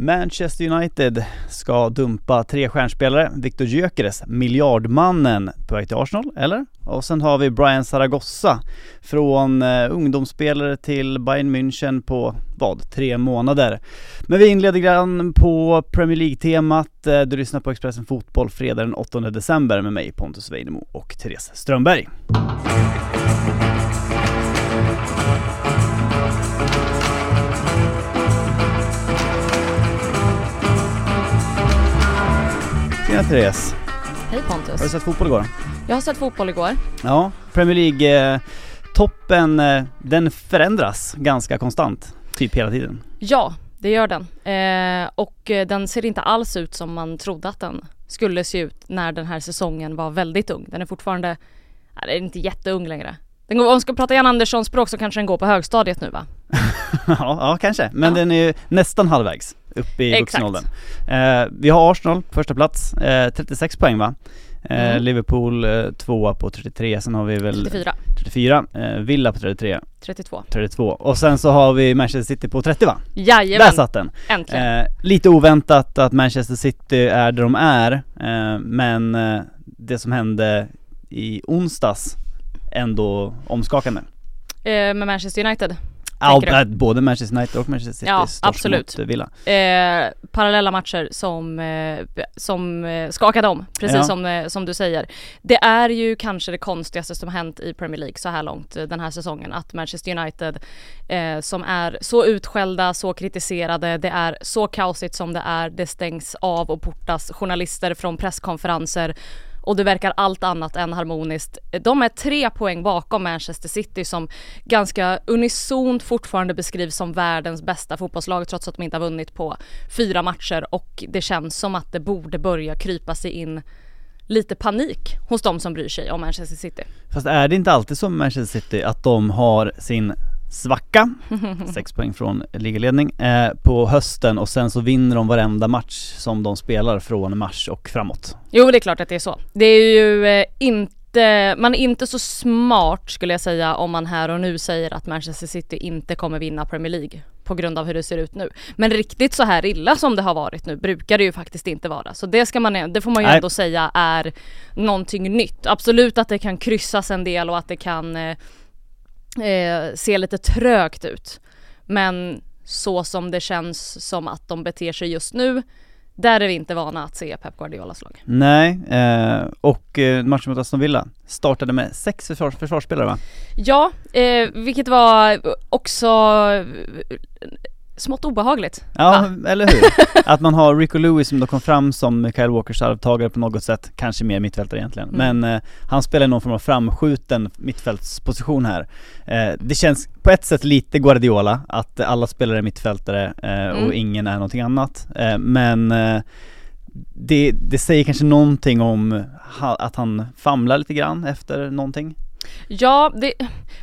Manchester United ska dumpa tre stjärnspelare, Victor Gyökeres, miljardmannen, på väg till Arsenal, eller? Och sen har vi Brian Zaragoza från eh, ungdomsspelare till Bayern München på, vad, tre månader. Men vi inleder grann på Premier League-temat. Eh, du lyssnar på Expressen Fotboll fredag den 8 december med mig Pontus Weinemo och Therese Strömberg. Tjena Therese! Hej Pontus! Har du sett fotboll igår? Jag har sett fotboll igår. Ja, Premier League-toppen, eh, den förändras ganska konstant, typ hela tiden. Ja, det gör den. Eh, och eh, den ser inte alls ut som man trodde att den skulle se ut när den här säsongen var väldigt ung. Den är fortfarande, nej, den är inte jätteung längre. Den går, om man ska prata Jan Andersson språk så kanske den går på högstadiet nu va? ja, ja, kanske. Men ja. den är ju nästan halvvägs upp i vuxenåldern. Eh, vi har Arsenal på första plats, eh, 36 poäng va? Eh, mm. Liverpool eh, tvåa på 33, sen har vi väl 34 34, eh, Villa på 33 32 32 och sen så har vi Manchester City på 30 va? Jajamän! Där satt den! Äntligen! Eh, lite oväntat att Manchester City är där de är, men det som hände i onsdags ändå omskakande. med Manchester United? Ja, både Manchester United och Manchester City ja, absolut. Villa. Eh, parallella matcher som, eh, som eh, skakade om, precis ja. som, eh, som du säger. Det är ju kanske det konstigaste som hänt i Premier League så här långt eh, den här säsongen. Att Manchester United eh, som är så utskällda, så kritiserade, det är så kaosigt som det är. Det stängs av och portas journalister från presskonferenser och det verkar allt annat än harmoniskt. De är tre poäng bakom Manchester City som ganska unisont fortfarande beskrivs som världens bästa fotbollslag trots att de inte har vunnit på fyra matcher och det känns som att det borde börja krypa sig in lite panik hos de som bryr sig om Manchester City. Fast är det inte alltid som Manchester City att de har sin svacka, sex poäng från ligaledning, eh, på hösten och sen så vinner de varenda match som de spelar från mars och framåt. Jo det är klart att det är så. Det är ju eh, inte, man är inte så smart skulle jag säga om man här och nu säger att Manchester City inte kommer vinna Premier League på grund av hur det ser ut nu. Men riktigt så här illa som det har varit nu brukar det ju faktiskt inte vara. Så det ska man, det får man ju Nej. ändå säga är någonting nytt. Absolut att det kan kryssas en del och att det kan eh, eh, ser lite trögt ut. Men så som det känns som att de beter sig just nu, där är vi inte vana att se Pep Guardiolas lag. Nej, eh, och eh, matchen mot Aston Villa startade med sex försvars försvarsspelare va? Ja, eh, vilket var också smått obehagligt. Ja, va? eller hur? att man har Rico Lewis som då kom fram som Kyle Walkers arvtagare på något sätt, kanske mer mittfältare egentligen, mm. men eh, han spelar någon form av framskjuten mittfältsposition här. Eh, det känns på ett sätt lite Guardiola, att alla spelare är mittfältare eh, mm. och ingen är någonting annat, eh, men eh, det, det säger kanske någonting om ha, att han famlar lite grann efter någonting. Ja, det,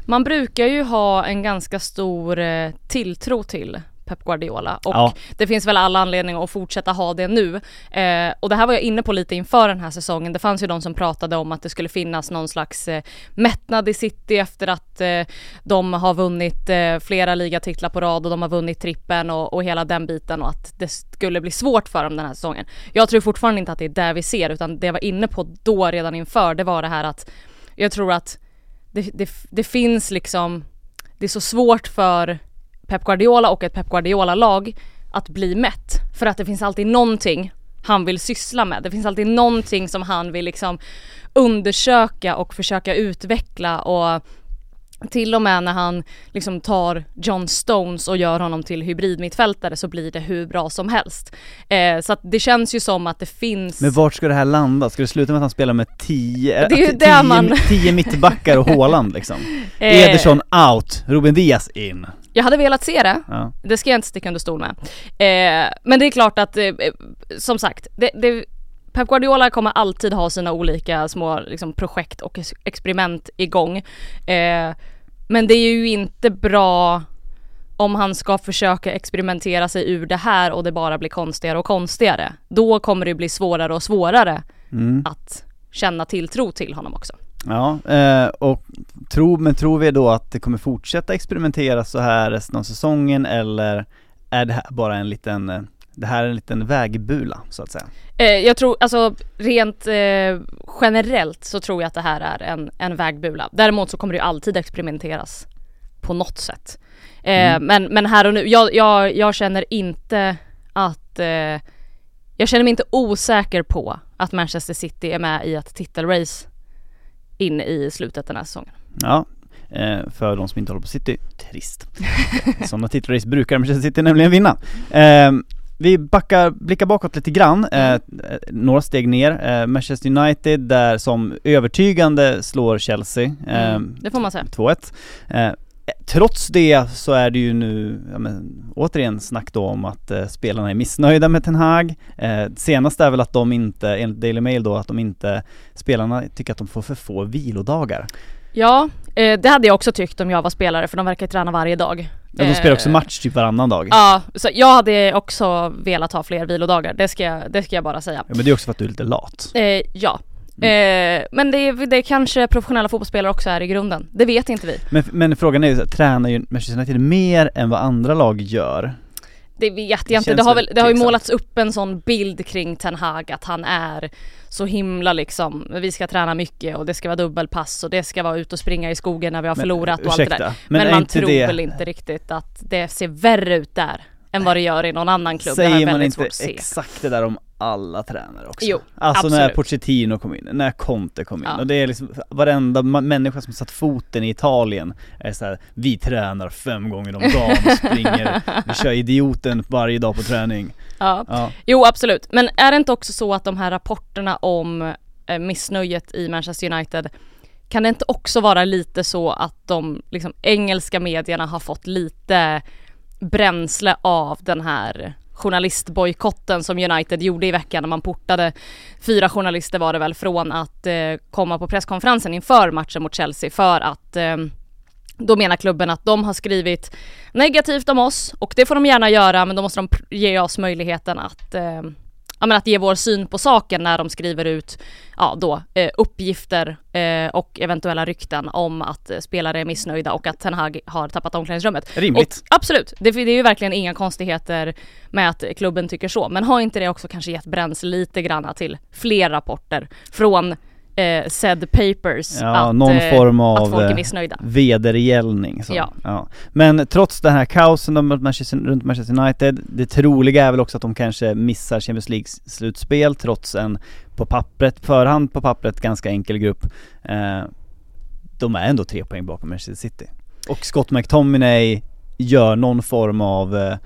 man brukar ju ha en ganska stor eh, tilltro till Pep Guardiola och ja. det finns väl alla anledningar att fortsätta ha det nu. Eh, och det här var jag inne på lite inför den här säsongen. Det fanns ju de som pratade om att det skulle finnas någon slags eh, mättnad i City efter att eh, de har vunnit eh, flera ligatitlar på rad och de har vunnit trippen och, och, hela den biten och att det skulle bli svårt för dem den här säsongen. Jag tror fortfarande inte att det är det vi ser utan det jag var inne på då redan inför det var det här att jag tror att det, det, det finns liksom det är så svårt för Pep Guardiola och ett Pep Guardiola-lag att bli mätt. För att det finns alltid någonting han vill syssla med. Det finns alltid någonting som han vill liksom undersöka och försöka utveckla och till och med när han liksom tar John Stones och gör honom till hybridmittfältare så blir det hur bra som helst. Eh, så att det känns ju som att det finns... Men vart ska det här landa? Ska det sluta med att han spelar med tio, det är ju tio, man... tio mittbackar och Håland liksom? Eh... Ederson out, Ruben Diaz in. Jag hade velat se det, ja. det ska jag inte sticka under stol med. Eh, men det är klart att, eh, som sagt, det, det, Pep Guardiola kommer alltid ha sina olika små liksom, projekt och experiment igång. Eh, men det är ju inte bra om han ska försöka experimentera sig ur det här och det bara blir konstigare och konstigare. Då kommer det bli svårare och svårare mm. att känna tilltro till honom också. Ja, eh, och tro, men tror vi då att det kommer fortsätta experimentera så här resten av säsongen eller är det här bara en liten, eh, det här är en liten vägbula så att säga? Eh, jag tror, alltså rent eh, generellt så tror jag att det här är en, en vägbula. Däremot så kommer det ju alltid experimenteras på något sätt. Eh, mm. men, men här och nu, jag, jag, jag känner inte att eh, jag känner mig inte osäker på att Manchester City är med i ett titelrace in i slutet den här säsongen. Ja, eh, för de som inte håller på City, trist. Sådana titelrace brukar Manchester City nämligen vinna. Eh, vi backar, blickar bakåt lite grann, mm. eh, några steg ner. Eh, Manchester United där som övertygande slår Chelsea. Eh, mm, det får man säga. 2-1. Trots det så är det ju nu, ja, men, återigen snack då om att eh, spelarna är missnöjda med Ten Hag. Eh, senast är väl att de inte, enligt Daily Mail då, att de inte, spelarna tycker att de får för få vilodagar. Ja, eh, det hade jag också tyckt om jag var spelare för de verkar träna varje dag. Ja, de spelar också eh, match typ varannan dag. Ja, så jag hade också velat ha fler vilodagar, det ska jag, det ska jag bara säga. Ja, men det är också för att du är lite lat. Eh, ja. Mm. Eh, men det, det kanske professionella fotbollsspelare också är i grunden, det vet inte vi. Men, men frågan är ju, tränar ju Manchester United mer än vad andra lag gör? Det vet jag inte, det har, väl, det har ju målats upp en sån bild kring Ten Hag att han är så himla liksom, vi ska träna mycket och det ska vara dubbelpass och det ska vara ut och springa i skogen när vi har men, förlorat och ursäkta, allt det där. Men, men man tror det... väl inte riktigt att det ser värre ut där än vad det gör i någon annan klubb. Säger man inte exakt det där om alla tränare också? Jo, Alltså absolut. när Pochettino kom in, när Conte kom in ja. och det är liksom varenda människa som satt foten i Italien är så här, vi tränar fem gånger om dagen, springer, vi kör idioten varje dag på träning. Ja. ja. Jo absolut, men är det inte också så att de här rapporterna om eh, missnöjet i Manchester United kan det inte också vara lite så att de liksom, engelska medierna har fått lite bränsle av den här journalistbojkotten som United gjorde i veckan när man portade. Fyra journalister var det väl från att eh, komma på presskonferensen inför matchen mot Chelsea för att eh, då menar klubben att de har skrivit negativt om oss och det får de gärna göra men då måste de ge oss möjligheten att eh, ja, men att ge vår syn på saken när de skriver ut ja, då, eh, uppgifter eh, och eventuella rykten om att eh, spelare är missnöjda och att Ten Hag har tappat omklädningsrummet. Rimligt. Och, absolut, det, det, är ju verkligen inga konstigheter med att klubben tycker så, men har inte det också kanske gett bränsle lite granna till fler rapporter från eh, said papers ja, att, någon eh, form av att folk är missnöjda. vedergällning ja. ja. Men trots den här kaosen runt Manchester United, det troliga är väl också att de kanske missar Champions League slutspel trots en på pappret, förhand på pappret ganska enkel grupp. Eh, de är ändå tre poäng bakom Manchester City. Och Scott McTominay gör någon form av eh,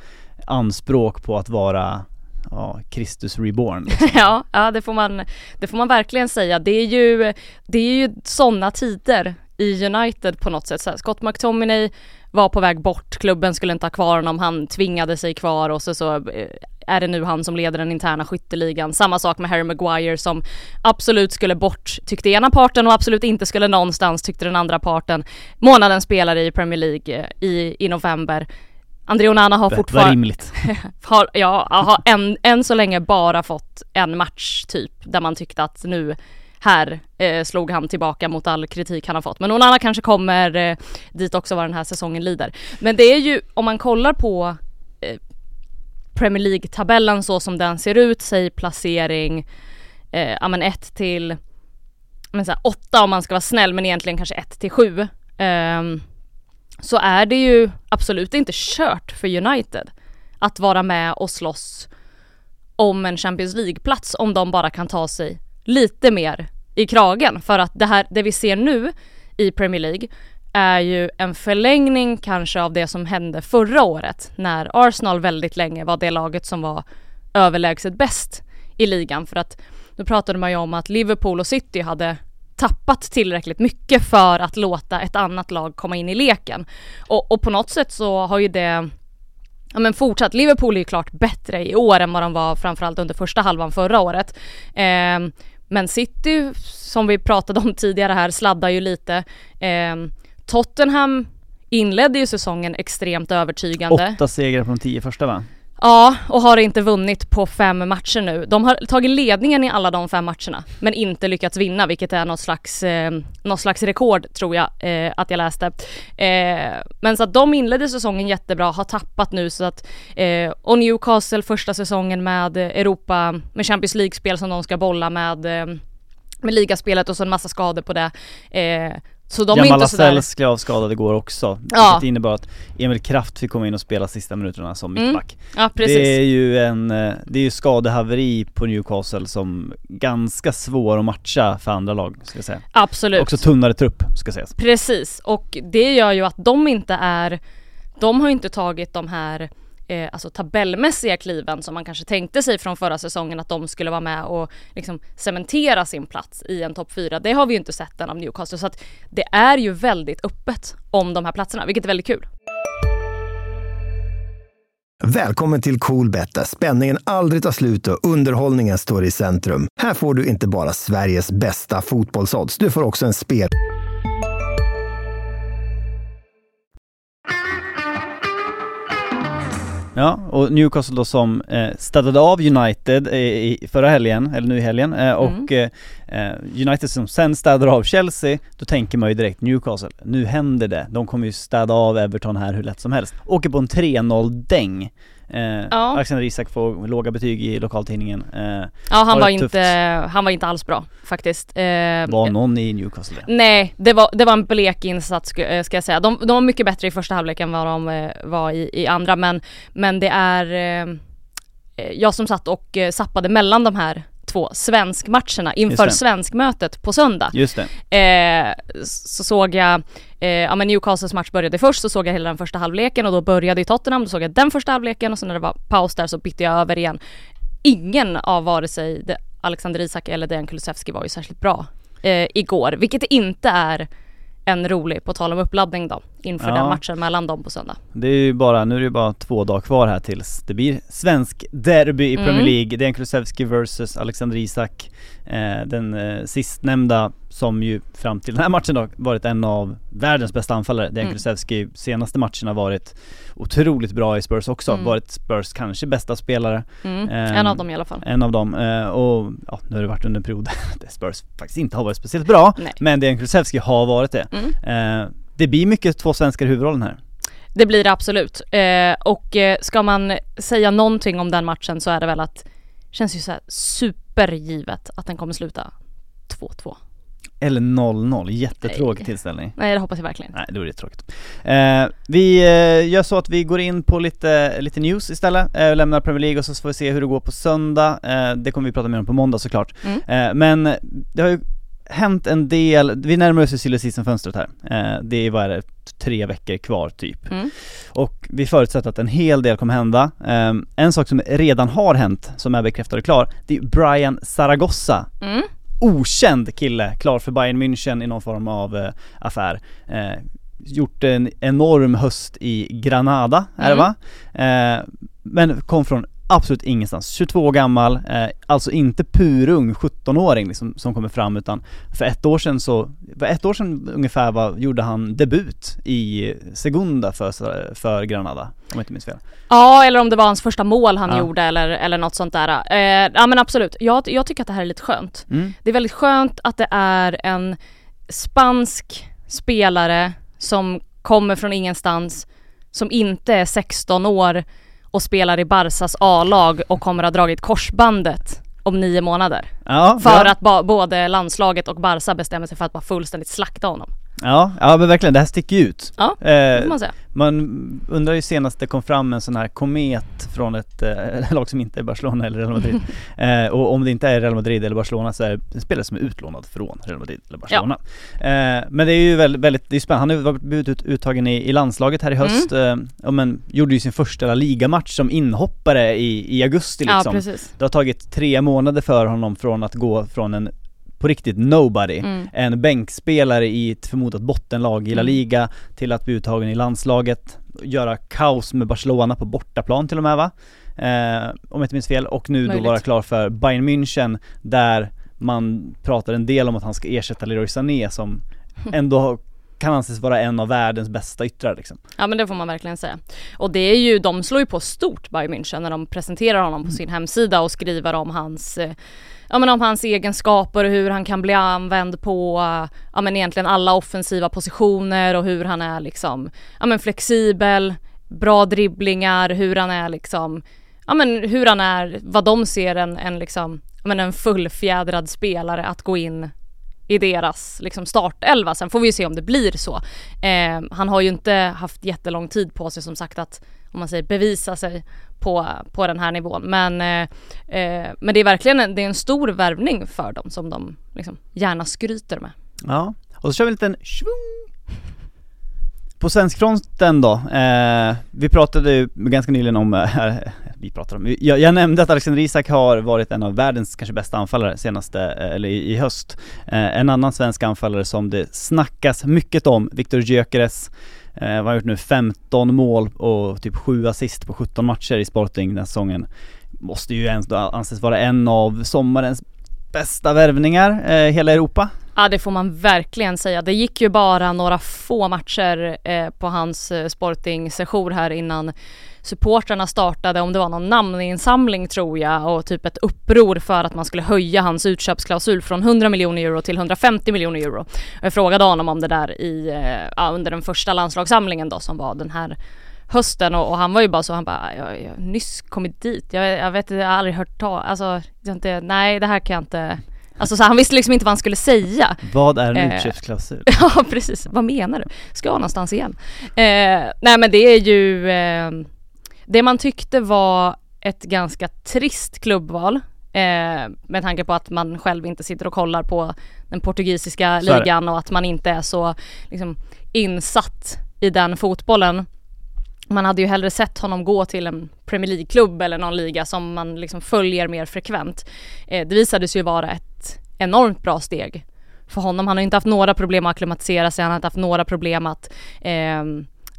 anspråk på att vara ja, Kristus reborn liksom. ja, ja det, får man, det får man verkligen säga. Det är ju, det är ju sådana tider i United på något sätt. Så här, Scott McTominay var på väg bort, klubben skulle inte ha kvar honom, han tvingade sig kvar och så, så eh, är det nu han som leder den interna skytteligan. Samma sak med Harry Maguire som absolut skulle bort tyckte ena parten och absolut inte skulle någonstans tyckte den andra parten. Månaden spelare i Premier League eh, i, i november. André Onana har fortfarande... rimligt. har, ja, har än, än så länge bara fått en match typ där man tyckte att nu här eh, slog han tillbaka mot all kritik han har fått. Men Onana kanske kommer eh, dit också vad den här säsongen lider. Men det är ju, om man kollar på eh, Premier League-tabellen så som den ser ut, säg placering, eh, ja men 1 till men så här, 8 om man ska vara snäll men egentligen kanske 1 till 7 så är det ju absolut inte kört för United att vara med och slåss om en Champions League-plats om de bara kan ta sig lite mer i kragen. För att det här, det vi ser nu i Premier League är ju en förlängning kanske av det som hände förra året när Arsenal väldigt länge var det laget som var överlägset bäst i ligan. För att då pratade man ju om att Liverpool och City hade tappat tillräckligt mycket för att låta ett annat lag komma in i leken. Och, och på något sätt så har ju det Ja men fortsatt, Liverpool är ju klart bättre i år än vad de var framförallt under första halvan förra året. Eh, men City, som vi pratade om tidigare här, sladdar ju lite. Eh, Tottenham inledde ju säsongen extremt övertygande. Åtta segrar från tio första va? Ja, och har inte vunnit på fem matcher nu. De har tagit ledningen i alla de fem matcherna, men inte lyckats vinna, vilket är något slags, eh, något slags rekord tror jag eh, att jag läste. Eh, men så att de inledde säsongen jättebra, har tappat nu så att, eh, och Newcastle första säsongen med Europa, med Champions League-spel som de ska bolla med eh, med ligaspelet och så en massa skador på det. Eh, så de Jamal. Lascelles blev avskadad igår också, Ja. vilket innebar att Emil Kraft fick komma in och spela sista minuterna som Mm, mittback. Ja precis. Det är ju en, eh, det är ju skadehaveri på Newcastle som ganska svår att matcha för andra lag, ska jag säga. Absolut. Också tunnare trupp, ska sägas. Precis, och det gör ju att de inte är, de har inte tagit de här eh, alltså tabellmässiga kliven som man kanske tänkte sig från förra säsongen att de skulle vara med och liksom cementera sin plats i en topp 4. Det har vi ju inte sett än av Newcastle så att det är ju väldigt öppet om de här platserna, vilket är väldigt kul. Välkommen till Coolbet där spänningen aldrig tar slut och underhållningen står i centrum. Här får du inte bara Sveriges bästa fotbollsodds, du får också en spel... Ja, och Newcastle då som eh, staddade av United eh, i förra helgen, eller nu i helgen, eh, och eh, eh, United som sen städade av Chelsea, då tänker man ju direkt Newcastle, nu händer det. De kommer ju städa av Everton här hur lätt som helst. Åker på en 3-0 däng. Eh, Ja. Alexander Isak får låga betyg i lokaltidningen. Eh, Ja han var, tufft. inte, han var inte alls bra faktiskt. Eh, var någon i Newcastle det? Nej, det var, det var en blek insats ska, eh, ska jag säga. De, de var mycket bättre i första halvlek än vad de eh, var i, i andra men, men det är eh, jag som satt och zappade mellan de här två svenskmatcherna inför svenskmötet på söndag. Just det. Eh, så såg jag, eh, ja men Newcastles match började först, så såg jag hela den första halvleken och då började i Tottenham, då såg jag den första halvleken och sen när det var paus där så bytte jag över igen. Ingen av vare sig Alexander Isak eller Dejan Kulusevski var ju särskilt bra eh, igår, vilket inte är en rolig, på tal om uppladdning då, inför Ja. den matchen mellan dem på söndag. Det är ju bara, nu är det ju bara två dagar kvar här tills det blir svensk derby i Mm. Premier League. Dejan Kulusevski versus Alexander Isak. Eh, den eh, sistnämnda som ju fram till den här matchen då varit en av världens bästa anfallare. Dejan Mm. Kulusevski senaste matcherna varit otroligt bra i Spurs också. Mm. Varit Spurs kanske bästa spelare. Mm. Ehm, en av dem i alla fall. En av dem. Eh, och ja, nu har det varit under en period där Spurs faktiskt inte har varit speciellt bra. Nej. Men Dejan Kulusevski har varit det. Mm. Det blir mycket två svenskar i huvudrollen här. Det blir det absolut. Eh, och eh, ska man säga någonting om den matchen så är det väl att känns ju så här supergivet att den kommer sluta 2-2. Eller 0-0, jättetråkig Nej. tillställning. Nej det hoppas jag verkligen. Nej, det vore tråkigt. Eh, vi eh, gör så att vi går in på lite, lite news istället, eh, lämnar Premier League och så får vi se hur det går på söndag. Eh, det kommer vi prata mer om på måndag såklart. Mm. Eh, men det har ju hänt en del, vi närmar oss silly season-fönstret här. Eh, det är, det, tre veckor kvar typ. Mm. Och vi förutsätter att en hel del kommer hända. Eh, en sak som redan har hänt, som är bekräftad och klar, det är Brian Zaragoza Mm. okänd kille, klar för Bayern München i någon form av eh, affär. Eh, gjort en enorm höst i Granada, är det Mm. va? Eh, men kom från absolut ingenstans. 22 år gammal, eh, alltså inte purung 17-åring liksom, som kommer fram utan för ett år sedan så, för ett år sedan ungefär var, gjorde han debut i Segunda för, för Granada, om jag inte minns fel. Ja, eller om det var hans första mål han Ja. gjorde eller, eller något sånt där. Eh, ja men absolut, jag, jag tycker att det här är lite skönt. Mm. Det är väldigt skönt att det är en spansk spelare som kommer från ingenstans, som inte är 16 år och spelar i Barsas A-lag och kommer ha dragit korsbandet om nio månader. Ja, För bra. att både landslaget och Barca bestämmer sig för att bara fullständigt slakta honom. Ja, ja men verkligen, det här sticker ju ut. Ja, Det Eh, får man säga. Man undrar ju senast det kom fram en sån här komet från ett eh, lag som inte är Barcelona eller Real Madrid. eh, och om det inte är Real Madrid eller Barcelona så är det en spelare som är utlånad från Real Madrid eller Barcelona. Eh, men det är ju väldigt, väldigt det är spännande. Han har blivit ut, uttagen i, i landslaget här i höst. Eh, ja, men gjorde ju sin första ligamatch som inhoppare i, i augusti Ja, liksom. precis. det har tagit tre månader för honom från att gå från en på riktigt nobody, Mm. en bänkspelare i ett förmodat bottenlag i La Mm. Liga till att bli uttagen i landslaget, göra kaos med Barcelona på bortaplan till och med va? Eh, om jag inte minns fel, och nu Möjligt. då vara klar för Bayern München där man pratar en del om att han ska ersätta Leroy Sané som ändå kan anses vara en av världens bästa yttrar liksom. Ja men det får man verkligen säga. Och det är ju, de slår ju på stort Bayern München när de presenterar honom på mm. sin hemsida och skriver om hans eh, ja men om hans egenskaper och hur han kan bli använd på, ja men egentligen alla offensiva positioner och hur han är liksom, ja men flexibel, bra dribblingar, hur han är liksom, ja men hur han är, vad de ser en, en liksom, ja men en fullfjädrad spelare att gå in i deras liksom startelva. Sen får vi ju se om det blir så. Eh, han har ju inte haft jättelång tid på sig som sagt att, om man säger bevisa sig på, på den här nivån. Men, eh, eh, men det är verkligen en, det är en stor värvning för dem som de liksom gärna skryter med. Ja, och så kör vi en liten svung på svenskfronten då, eh, vi pratade ju ganska nyligen om, eh, vi pratade om, jag, jag, nämnde att Alexander Isak har varit en av världens kanske bästa anfallare senaste, eh, eller i, i höst. Eh, en annan svensk anfallare som det snackas mycket om, Viktor Gyökeres, eh, har gjort nu 15 mål och typ 7 assist på 17 matcher i Sporting den här säsongen. Måste ju ändå anses vara en av sommarens bästa värvningar eh, hela Europa. Ja det får man verkligen säga. Det gick ju bara några få matcher eh, på hans eh, Sporting-sejour här innan supportrarna startade, om det var någon namninsamling tror jag och typ ett uppror för att man skulle höja hans utköpsklausul från 100 miljoner euro till 150 miljoner euro. Jag frågade honom om det där i, eh, under den första landslagssamlingen då som var den här hösten och, och, han var ju bara så, han bara, jag, har nyss kommit dit, jag, jag vet inte, jag har aldrig hört ta, alltså, inte, nej det här kan jag inte Alltså så han visste liksom inte vad han skulle säga. Vad är en eh, utköpsklausul? ja precis, vad menar du? Ska jag någonstans igen? Eh, nej men det är ju eh, Det man tyckte var ett ganska trist klubbval eh, med tanke på att man själv inte sitter och kollar på den portugisiska ligan och att man inte är så liksom, insatt i den fotbollen man hade ju hellre sett honom gå till en Premier League-klubb eller någon liga som man liksom följer mer frekvent. Eh, det visade sig ju vara ett enormt bra steg för honom. Han har inte haft några problem att acklimatisera sig, han har inte haft några problem att eh,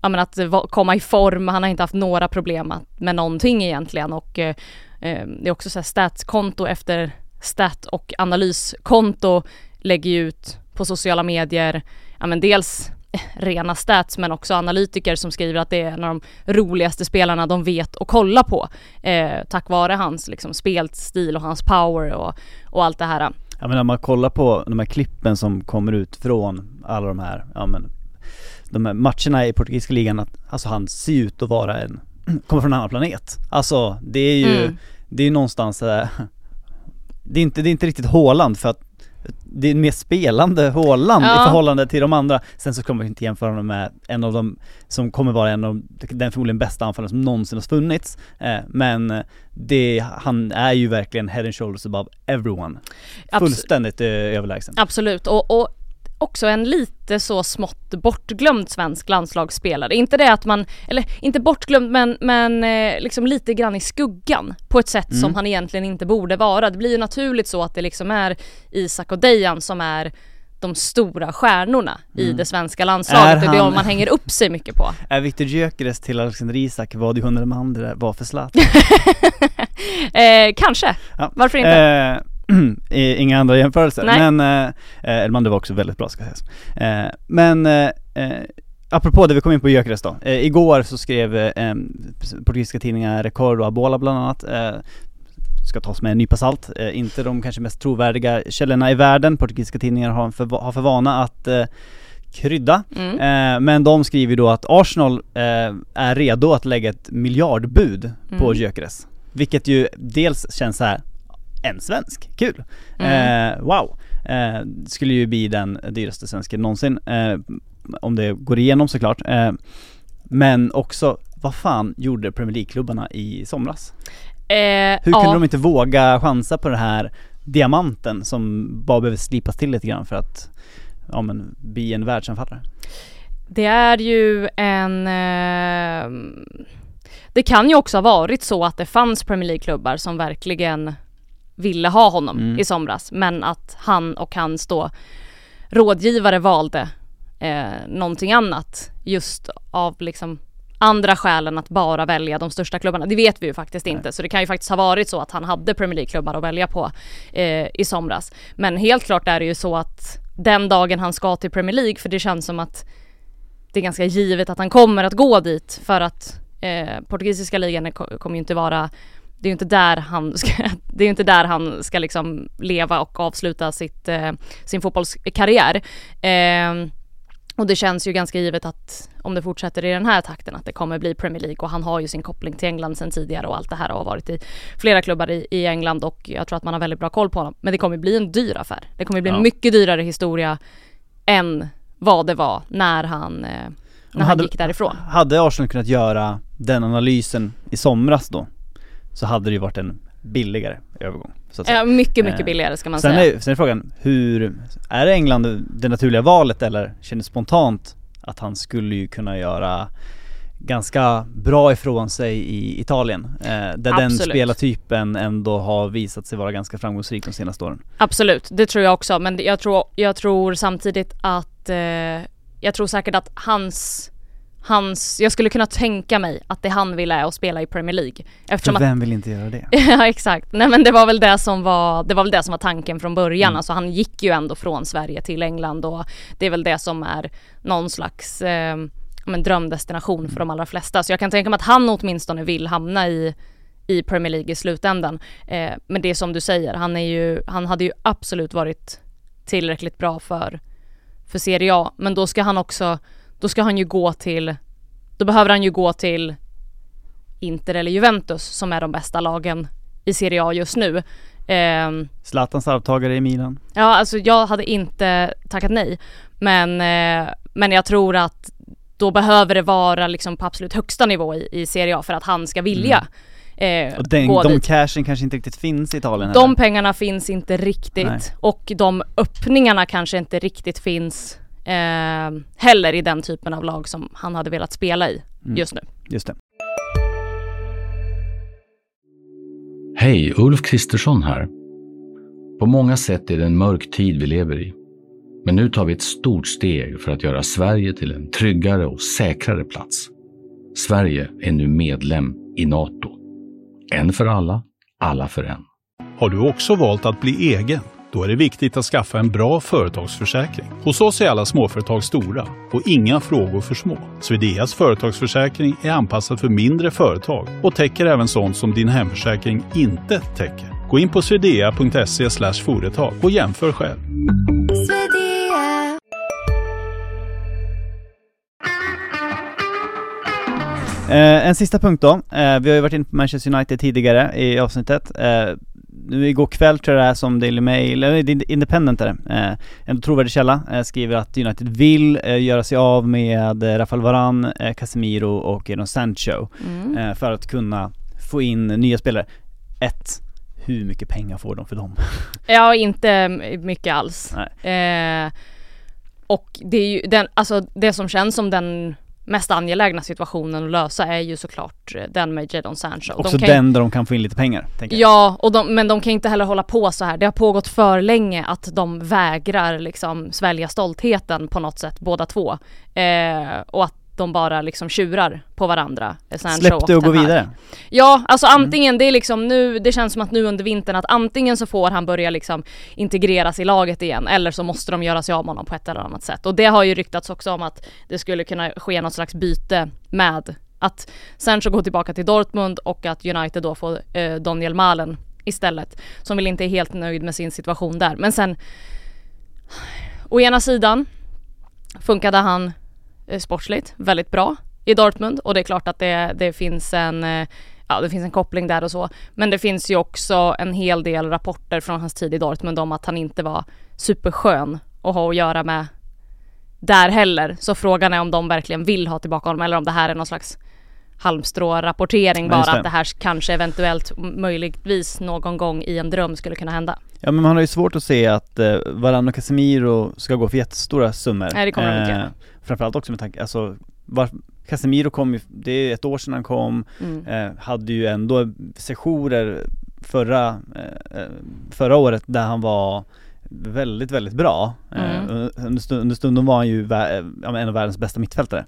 ja, att komma i form, han har inte haft några problem med någonting egentligen och eh, eh, det är också så här statskonto efter stat och analyskonto lägger ut på sociala medier, ja men dels rena stats men också analytiker som skriver att det är en av de roligaste spelarna de vet att kolla på eh, tack vare hans liksom, spelstil och hans power och, och allt det här. Ja men när man kollar på de här klippen som kommer ut från alla de här, ja men de här matcherna i portugisiska ligan, att, alltså han ser ut att vara en, kommer från en annan planet. Alltså det är ju, mm. det är någonstans äh, det är inte, det är inte riktigt Håland för att det är en mer spelande Haaland ja. i förhållande till de andra. Sen så kommer vi inte jämföra honom med en av de som kommer vara en av den förmodligen bästa anfallaren som någonsin har funnits. Eh, men det, han är ju verkligen head and shoulders above everyone. Fullständigt Abs överlägsen. Absolut, och, och också en lite så smått bortglömd svensk landslagsspelare. Inte det att man, eller inte bortglömd men, men eh, liksom lite grann i skuggan på ett sätt mm. som han egentligen inte borde vara. Det blir ju naturligt så att det liksom är Isak och Dejan som är de stora stjärnorna mm. i det svenska landslaget och det är de man hänger upp sig mycket på. Är Viktor Gyökeres till Alexander Isak vad hundra andra var för Zlatan? eh, kanske, ja. varför inte? Eh, inga andra jämförelser. Nej. Men, eh, Elmander var också väldigt bra ska sägas. Eh, men eh, Apropå det vi kom in på Gyökeres då. Eh, igår så skrev eh, portugisiska tidningar Record och Abola bland annat eh, ska tas med en nypa salt. Eh, inte de kanske mest trovärdiga källorna i världen. Portugisiska tidningar har för, har för vana att eh, krydda. Mm. Eh, men de skriver då att Arsenal är redo att lägga ett miljardbud mm. på Gyökeres. Vilket ju dels känns så här en svensk, kul! Mm. Eh, wow! Eh, skulle ju bli den dyraste svensken någonsin, eh, om det går igenom såklart. Eh, men också, vad fan gjorde Premier League-klubbarna i somras? Eh, Hur kunde ja. de inte våga chansa på den här diamanten som bara behöver slipas till lite grann för att, ja men, bli en världsanfallare? Det är ju en eh, det kan ju också ha varit så att det fanns Premier League-klubbar som verkligen ville ha honom mm. i somras men att han och hans då rådgivare valde eh, någonting annat just av liksom andra skälen att bara välja de största klubbarna. Det vet vi ju faktiskt inte Nej. så det kan ju faktiskt ha varit så att han hade Premier League-klubbar att välja på eh, i somras. Men helt klart är det ju så att den dagen han ska till Premier League för det känns som att det är ganska givet att han kommer att gå dit för att eh, portugisiska ligan kommer ju inte vara det är ju inte där han ska, det är inte där han ska liksom leva och avsluta sitt, eh, sin fotbollskarriär. Eh, och det känns ju ganska givet att om det fortsätter i den här takten att det kommer bli Premier League och han har ju sin koppling till England sedan tidigare och allt det här och har varit i flera klubbar i, i England och jag tror att man har väldigt bra koll på honom. Men det kommer bli en dyr affär. Det kommer bli en mycket dyrare historia än vad det var när han, eh, när han gick därifrån. Hade Arsenal kunnat göra den analysen i somras då så hade det ju varit en billigare övergång. Så att säga. Ja, mycket, mycket eh, billigare ska man sen säga. Är, sen är frågan, hur, är England det naturliga valet eller känner spontant att han skulle ju kunna göra ganska bra ifrån sig i Italien. Eh, där Absolut. den spelartypen ändå har visat sig vara ganska framgångsrik de senaste åren. Absolut, det tror jag också men jag tror, jag tror samtidigt att eh, jag tror säkert att hans hans, jag skulle kunna tänka mig att det han vill är att spela i Premier League. Eftersom För vem att, vill inte göra det? ja exakt, nej men det var väl det som var, det var väl det som var tanken från början. Mm. Alltså han gick ju ändå från Sverige till England och det är väl det som är någon slags eh, men drömdestination för de allra flesta. Så jag kan tänka mig att han åtminstone vill hamna i i Premier League i slutändan. Eh, men det är som du säger, han är ju, han hade ju absolut varit tillräckligt bra för, för Serie A. Men då ska han också då ska han ju gå till, då behöver han ju gå till Inter eller Juventus som är de bästa lagen i Serie A just nu. Eh, Zlatans arvtagare i Milan. Ja, alltså jag hade inte tackat nej. Men, eh, men jag tror att då behöver det vara liksom på absolut högsta nivå i, i Serie A för att han ska vilja. Mm. Eh, och den, de dit. cashen kanske inte riktigt finns i Italien De heller. pengarna finns inte riktigt Nej. och de öppningarna kanske inte riktigt finns eh, heller i den typen av lag som han hade velat spela i mm. just nu. Just det. Hej, Ulf Kristersson här. På många sätt är det en mörk tid vi lever i. Men nu tar vi ett stort steg för att göra Sverige till en tryggare och säkrare plats. Sverige är nu medlem i Nato. En för alla, alla för en. Har du också valt att bli egen? Då är det viktigt att skaffa en bra företagsförsäkring. Hos oss är alla småföretag stora och inga frågor för små. Swedeas företagsförsäkring är anpassad för mindre företag och täcker även sånt som din hemförsäkring inte täcker. Gå in på swedea.se företag och jämför själv. Eh, en sista punkt då. Eh, vi har ju varit inne på Manchester United tidigare i avsnittet. Eh, nu igår kväll tror jag det är som Daily Mail, eller Independent är det, eh, en trovärdig källa, eh, skriver att United vill eh, göra sig av med eh, Rafael Varane, eh, Casemiro och Jadon Sancho mm. Eh, för att kunna få in nya spelare. Ett, hur mycket pengar får de för dem? Ja, inte mycket alls. Och det är ju den, alltså det som känns som den mest angelägna situationen att lösa är ju såklart eh, den med Jadon Sancho. Också de den där de kan få in lite pengar. Ja, och de, men de kan inte heller hålla på så här. Det har pågått för länge att de vägrar liksom svälja stoltheten på något sätt, båda två. Eh, och att de bara liksom tjurar på varandra. Släpp det och gå vidare. Ja, alltså mm. antingen, mm. det är liksom nu, det känns som att nu under vintern att antingen så får han börja liksom integreras i laget igen eller så måste de göra sig av med honom på ett eller annat sätt. Och det har ju ryktats också om att det skulle kunna ske något slags byte med att Sancho går tillbaka till Dortmund och att United då får eh, Daniel Malen istället. Som väl inte är helt nöjd med sin situation där. Men sen, å ena sidan funkade han sportsligt väldigt bra i Dortmund och det är klart att det, det finns en eh, ja, det finns en koppling där och så. Men det finns ju också en hel del rapporter från hans tid i Dortmund om att han inte var superskön att ha att göra med där heller. Så frågan är om de verkligen vill ha tillbaka honom eller om det här är någon slags halmstrå-rapportering bara att det här kanske eventuellt möjligtvis någon gång i en dröm skulle kunna hända. Ja men man har ju svårt att se att eh, Varann och Casemiro ska gå för jättestora summor. Nej det kommer de inte göra. Eh, framförallt också med tanke, alltså var, Casemiro kom ju, det är ett år sedan han kom, mm. eh, hade ju ändå sessioner förra, eh, eh förra året där han var väldigt, väldigt bra. Eh, mm. under, stund, under stunden var han ju vä en av världens bästa mittfältare.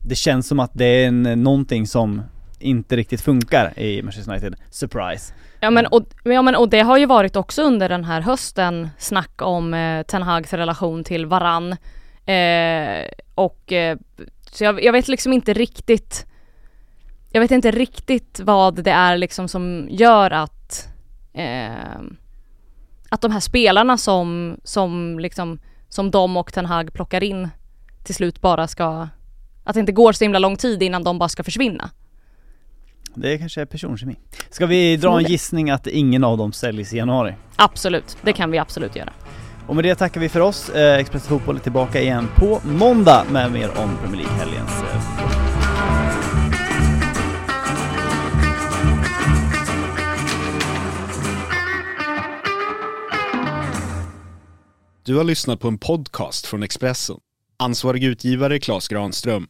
det känns som att det är en, någonting som inte riktigt funkar i Manchester United. Surprise! Ja men, och, ja men och det har ju varit också under den här hösten snack om eh, Ten Hags relation till Varann. Eh, och eh, så jag, jag, vet liksom inte riktigt Jag vet inte riktigt vad det är liksom som gör att eh, Att de här spelarna som, som liksom Som de och Ten Hag plockar in till slut bara ska Att det inte går så himla lång tid innan de bara ska försvinna. Det kanske är personkemi. Ska vi dra en gissning att ingen av dem säljs i januari? Absolut, det kan vi absolut göra. Och med det tackar vi för oss. Eh, Expressen Fotboll är tillbaka igen på måndag med mer om Premier League-helgens eh, Du har lyssnat på en podcast från Expressen. Ansvarig utgivare Klas Granström